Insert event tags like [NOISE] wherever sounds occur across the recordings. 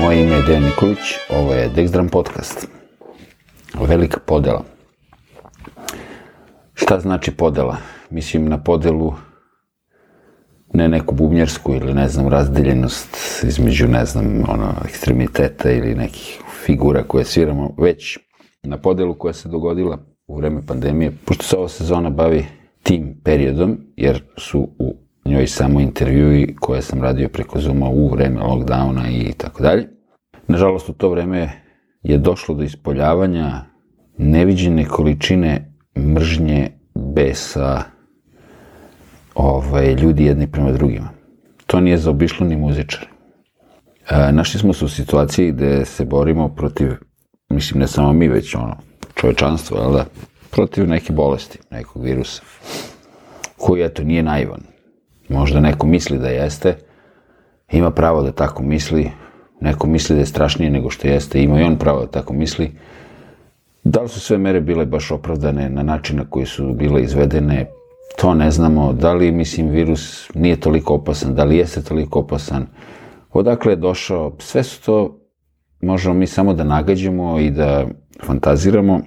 moje ime je Dejan Nikolić, ovo je Dexdram podcast. Velika podela. Šta znači podela? Mislim na podelu ne neku bubnjarsku ili ne znam razdeljenost između ne znam ono ekstremiteta ili nekih figura koje sviramo, već na podelu koja se dogodila u vreme pandemije, pošto se ova sezona bavi tim periodom, jer su u njoj samo intervjui koje sam radio preko Zuma u vreme lockdowna i tako dalje. Nažalost, u to vreme je došlo do ispoljavanja neviđene količine mržnje, besa, ovaj, ljudi jedni prema drugima. To nije zaobišlo ni muzičari. E, našli smo se u situaciji gde se borimo protiv, mislim ne samo mi, već ono, čovečanstvo, jel da, protiv neke bolesti, nekog virusa, koji, eto, nije naivan. Možda neko misli da jeste, ima pravo da tako misli, neko misli da je strašnije nego što jeste, ima i on pravo da tako misli. Da li su sve mere bile baš opravdane na način na koji su bile izvedene, to ne znamo. Da li, mislim, virus nije toliko opasan, da li jeste toliko opasan, odakle je došao, sve su to, možemo mi samo da nagađamo i da fantaziramo,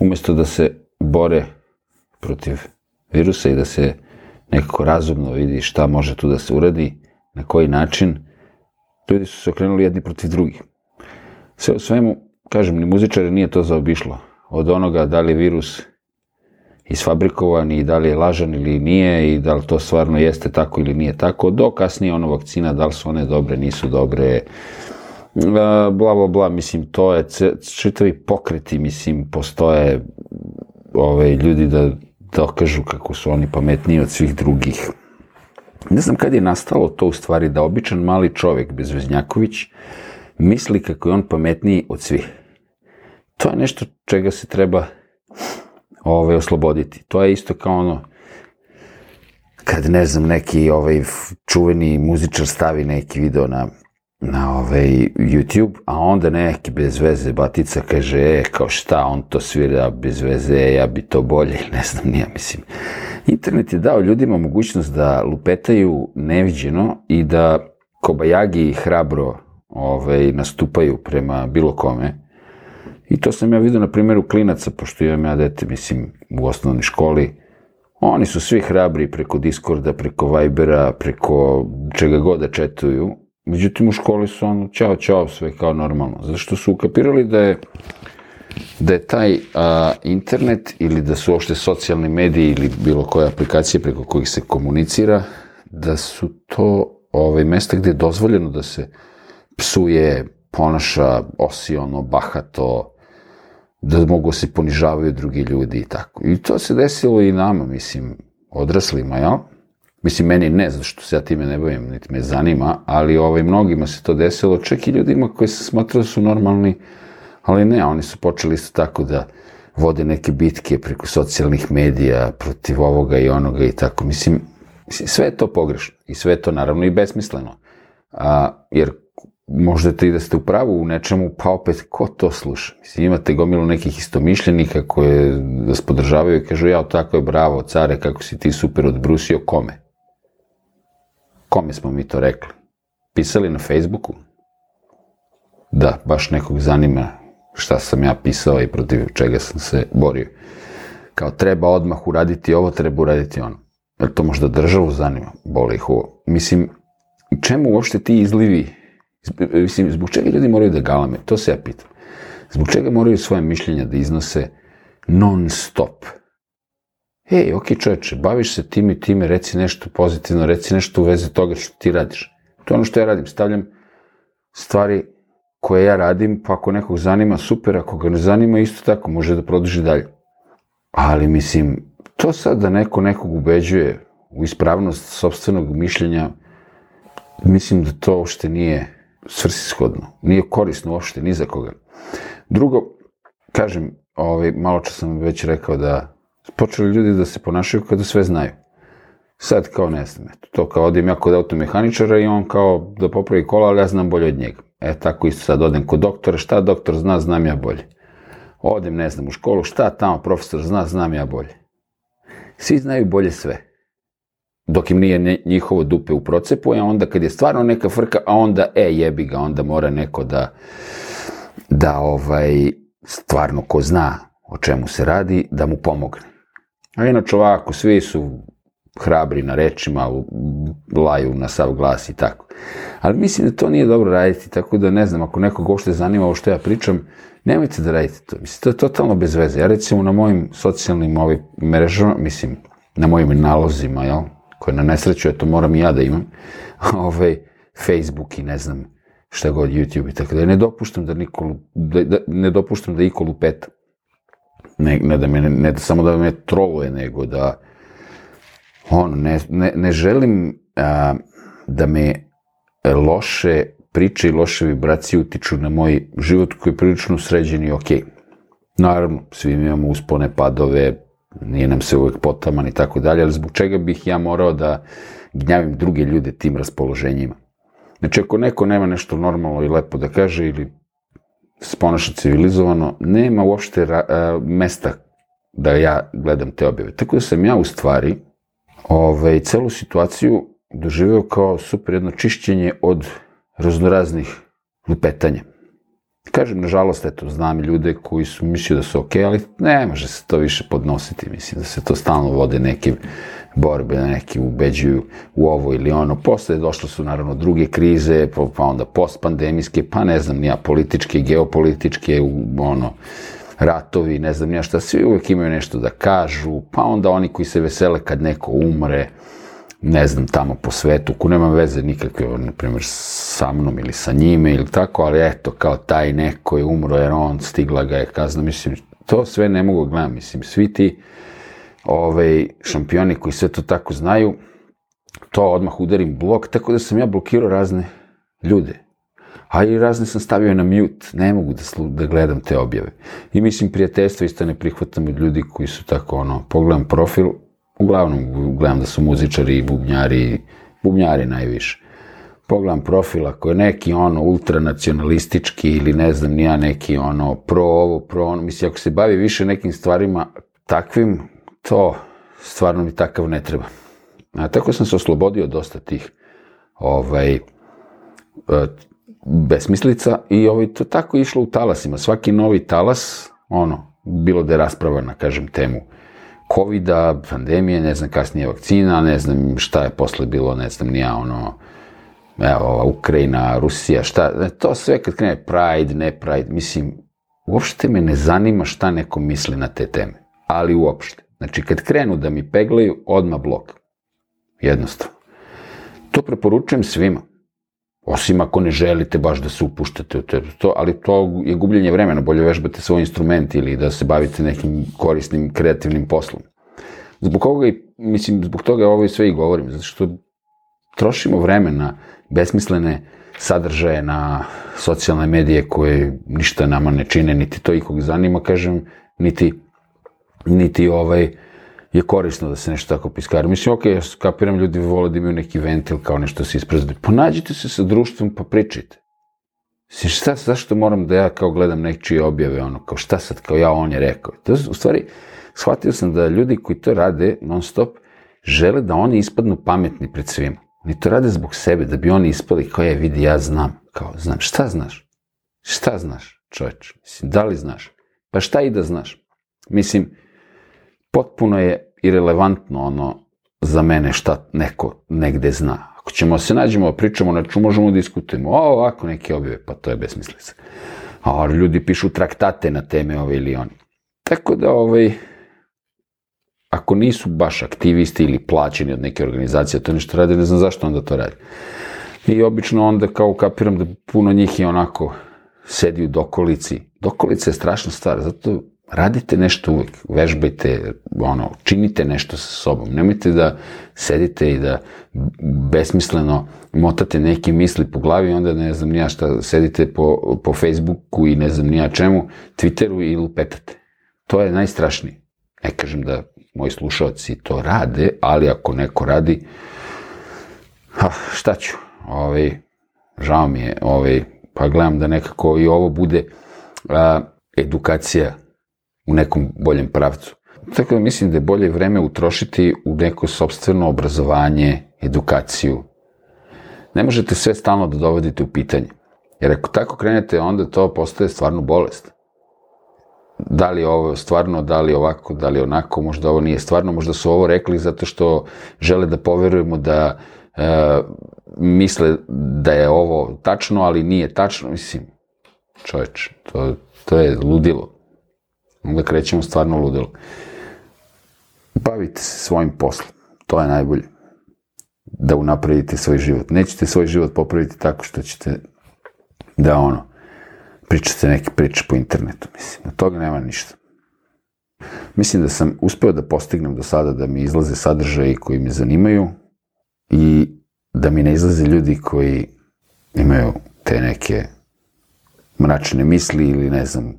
umesto da se bore protiv virusa i da se nekako razumno vidi šta može tu da se uradi, na koji način, ljudi su se okrenuli jedni protiv drugih. Sve u svemu, kažem, ni muzičare nije to zaobišlo. Od onoga da li virus isfabrikovan i da li je lažan ili nije i da li to stvarno jeste tako ili nije tako, do kasnije ono vakcina, da li su one dobre, nisu dobre, bla, bla, bla, mislim, to je čitavi pokreti, mislim, postoje ove, ljudi da dokažu kako su oni pametniji od svih drugih. Ne znam kad je nastalo to u stvari da običan mali čovjek, Bezveznjaković, misli kako je on pametniji od svih. To je nešto čega se treba ovaj, osloboditi. To je isto kao ono, kad ne znam, neki ovaj, čuveni muzičar stavi neki video na, na ovaj YouTube, a onda neki bez veze batica kaže, e, kao šta, on to svira bez veze, e, ja bi to bolje, [LAUGHS] ne znam, nije, mislim. Internet je dao ljudima mogućnost da lupetaju neviđeno i da kobajagi hrabro ovaj, nastupaju prema bilo kome, I to sam ja vidio na primjeru klinaca, pošto imam ja dete, mislim, u osnovnoj školi. Oni su svi hrabri preko Discorda, preko Vibera, preko čega god da četuju. Međutim, u školi su ono, čao, čao, sve kao normalno. Zato što su ukapirali da je da je taj a, internet ili da su uopšte socijalni mediji ili bilo koje aplikacije preko kojih se komunicira, da su to ovaj, mesta gde je dozvoljeno da se psuje, ponaša osiono, bahato, da mogu da se ponižavaju drugi ljudi i tako. I to se desilo i nama, mislim, odraslima, jel? Mislim, meni ne, zato što se ja time ne bavim, niti me zanima, ali ovaj, mnogima se to desilo, čak i ljudima koji se smatrali da su normalni, ali ne, oni su počeli isto tako da vode neke bitke preko socijalnih medija, protiv ovoga i onoga i tako. Mislim, sve je to pogrešno i sve je to naravno i besmisleno. A, jer možda i da ste u pravu u nečemu, pa opet, ko to sluša? Mislim, imate gomilu nekih istomišljenika koje vas podržavaju i kažu, ja, tako je, bravo, care, kako si ti super odbrusio, kome? Kome smo mi to rekli? Pisali na Facebooku? Da, baš nekog zanima šta sam ja pisao i protiv čega sam se borio. Kao treba odmah uraditi ovo, treba uraditi ono. Jer to možda državu zanima, boli ih ovo. Mislim, čemu uopšte ti izlivi Mislim, zbog čega ljudi moraju da galame? To se ja pitam. Zbog čega moraju svoje mišljenja da iznose non stop? Ej, ok čoveče, baviš se tim i time, reci nešto pozitivno, reci nešto u vezi toga što ti radiš. To je ono što ja radim, stavljam stvari koje ja radim, pa ako nekog zanima, super, ako ga ne zanima, isto tako, može da produži dalje. Ali, mislim, to sad da neko nekog ubeđuje u ispravnost sobstvenog mišljenja, mislim da to uopšte nije svrsishodno, nije korisno uopšte ni za koga. Drugo, kažem, ovaj, malo čas sam već rekao da počeli ljudi da se ponašaju kao da sve znaju. Sad kao ne znam, eto, to kao odim ja kod automehaničara i on kao da popravi kola, ali ja znam bolje od njega. E, tako isto sad odem kod doktora, šta doktor zna, znam ja bolje. Odem, ne znam, u školu, šta tamo profesor zna, znam ja bolje. Svi znaju bolje sve. dok im nije njihovo dupe u procepu, a onda kad je stvarno neka frka, a onda, e, jebi ga, onda mora neko da, da ovaj, stvarno ko zna o čemu se radi, da mu pomogne. A inače ovako, svi su hrabri na rečima, laju na sav glas i tako. Ali mislim da to nije dobro raditi, tako da ne znam, ako nekog uopšte zanima ovo što ja pričam, nemojte da radite to. Mislim, to je totalno bez veze. Ja recimo na mojim socijalnim ovim mrežama, mislim, na mojim nalozima, jel, koje na nesreću, eto, moram i ja da imam, [LAUGHS] ovaj, Facebook i ne znam, šta god, YouTube i tako da ne dopuštam da niko, da, da, ne dopuštam da iko lupeta. Ne, ne da me, ne samo da me troluje, nego da, ono, ne, ne, ne želim a, da me loše priče i loše vibracije utiču na moj život koji je prilično sređen i okej. Okay. Naravno, svi imamo uspone, padove, nije nam se uvek potaman i tako dalje, ali zbog čega bih ja morao da gnjavim druge ljude tim raspoloženjima. Znači, ako neko nema nešto normalno i lepo da kaže ili se ponaša civilizovano, nema uopšte ra, a, mesta da ja gledam te objave. Tako da sam ja u stvari ovaj, celu situaciju doživeo kao super jedno čišćenje od raznoraznih lupetanja. Kažem, nažalost, eto, znam ljude koji su mislili da su okej, okay, ali ne može se to više podnositi, mislim da se to stalno vode neke borbe, neki ubeđuju u ovo ili ono. Posle došle su naravno druge krize, pa onda postpandemijske, pa ne znam, nija političke, geopolitičke, ono, ratovi, ne znam nija šta, svi uvek imaju nešto da kažu, pa onda oni koji se vesele kad neko umre, ne znam, tamo po svetu, ko nema veze nikakve, na primjer, sa mnom ili sa njime ili tako, ali eto, kao taj neko je umro jer on stigla ga je kazna, mislim, to sve ne mogu gledati, mislim, svi ti ovaj, šampioni koji sve to tako znaju, to odmah udarim blok, tako da sam ja blokirao razne ljude. A i razne sam stavio na mute, ne mogu da, slu, da gledam te objave. I mislim, prijateljstvo isto ne prihvatam od ljudi koji su tako, ono, pogledam profil, uglavnom gledam da su muzičari i bubnjari, bubnjari najviše. Pogledam profil, ako je neki ono ultranacionalistički ili ne znam nija neki ono pro ovo, pro ono, mislim ako se bavi više nekim stvarima takvim, to stvarno mi takav ne treba. A tako sam se oslobodio dosta tih ovaj, e, besmislica i ovaj, to tako išlo u talasima. Svaki novi talas, ono, bilo da je rasprava na, kažem, temu COVID-a, pandemije, ne znam kasnije vakcina, ne znam šta je posle bilo, ne znam nija ono, evo, Ukrajina, Rusija, šta, to sve kad krene Pride, ne Pride, mislim, uopšte me ne zanima šta neko misli na te teme, ali uopšte. Znači, kad krenu da mi peglaju, odma blok. Jednostavno. To preporučujem svima. Osim ako ne želite baš da se upuštate u to, ali to je gubljenje vremena, bolje vežbate svoj instrument ili da se bavite nekim korisnim, kreativnim poslom. Zbog koga i, mislim, zbog toga ovo i sve i govorim, zato što trošimo vreme na besmislene sadržaje na socijalne medije koje ništa nama ne čine, niti to ikog zanima, kažem, niti, niti ovaj, je korisno da se nešto tako piskari. Mislim, ok, ja kapiram, ljudi vole da imaju neki ventil kao nešto se isprezdaju. Ponađite se sa društvom pa pričajte. Mislim, šta, zašto moram da ja kao gledam nečije objave, ono, kao šta sad, kao ja, on je rekao. To, u stvari, shvatio sam da ljudi koji to rade non stop, žele da oni ispadnu pametni pred svima. Oni to rade zbog sebe, da bi oni ispali kao je, vidi, ja znam. Kao, znam, šta znaš? Šta znaš, čoveč? Mislim, da li znaš? Pa šta i da znaš? Mislim, potpuno je irelevantno ono za mene šta neko negde zna. Ako ćemo se nađemo, pričamo, znači možemo da diskutujemo. O, ovako neke objave, pa to je besmislica. A ljudi pišu traktate na teme ove ili oni. Tako da, ovaj, ako nisu baš aktivisti ili plaćeni od neke organizacije, to nešto rade, ne znam zašto onda to radi. I obično onda kao kapiram da puno njih je onako sedi u dokolici. Dokolica je strašna stvar, zato radite nešto uvek, vežbajte, ono, činite nešto sa sobom. Nemojte da sedite i da besmisleno motate neke misli po glavi onda ne znam nija šta, sedite po, po Facebooku i ne znam nija čemu, Twitteru i lupetate. To je najstrašnije. Ne kažem da moji slušalci to rade, ali ako neko radi, ha, šta ću, ovaj, žao mi je, ovaj, pa gledam da nekako i ovo bude a, edukacija u nekom boljem pravcu. Tako da mislim da je bolje vreme utrošiti u neko sobstveno obrazovanje, edukaciju. Ne možete sve stalno da dovodite u pitanje. Jer ako tako krenete, onda to postaje stvarno bolest. Da li ovo stvarno, da li ovako, da li onako, možda ovo nije stvarno, možda su ovo rekli zato što žele da poverujemo da e, misle da je ovo tačno, ali nije tačno, mislim, čoveč, to, to je ludilo. Onda krećemo stvarno ludilo. Bavite se svojim poslom, to je najbolje. Da unapravite svoj život. Nećete svoj život popraviti tako što ćete da ono, pričate neke priče po internetu, mislim, od toga nema ništa. Mislim da sam uspeo da postignem do sada da mi izlaze sadržaji koji me zanimaju i da mi ne izlaze ljudi koji imaju te neke mračne misli ili ne znam,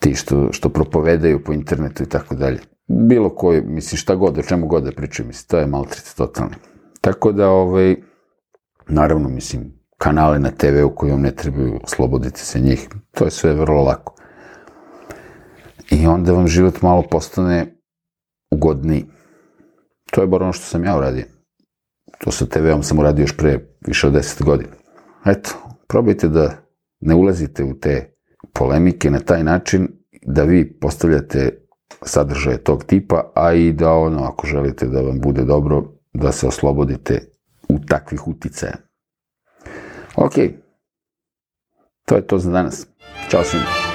ti što, što propovedaju po internetu i tako dalje. Bilo koji, mislim, šta god, o čemu god da pričaju, mislim, to je maltret totalni. Tako da, ovaj, naravno, mislim, kanale na TV-u koji vam ne trebaju, oslobodite se njih, to je sve vrlo lako. I onda vam život malo postane ugodniji. To je bar ono što sam ja uradio. To sa TV-om sam uradio još pre više od 10 godina. Eto, probajte da ne ulazite u te polemike na taj način da vi postavljate sadržaje tog tipa, a i da ono, ako želite da vam bude dobro, da se oslobodite u takvih uticaja. Ok, to je to za danas. Ćao svima.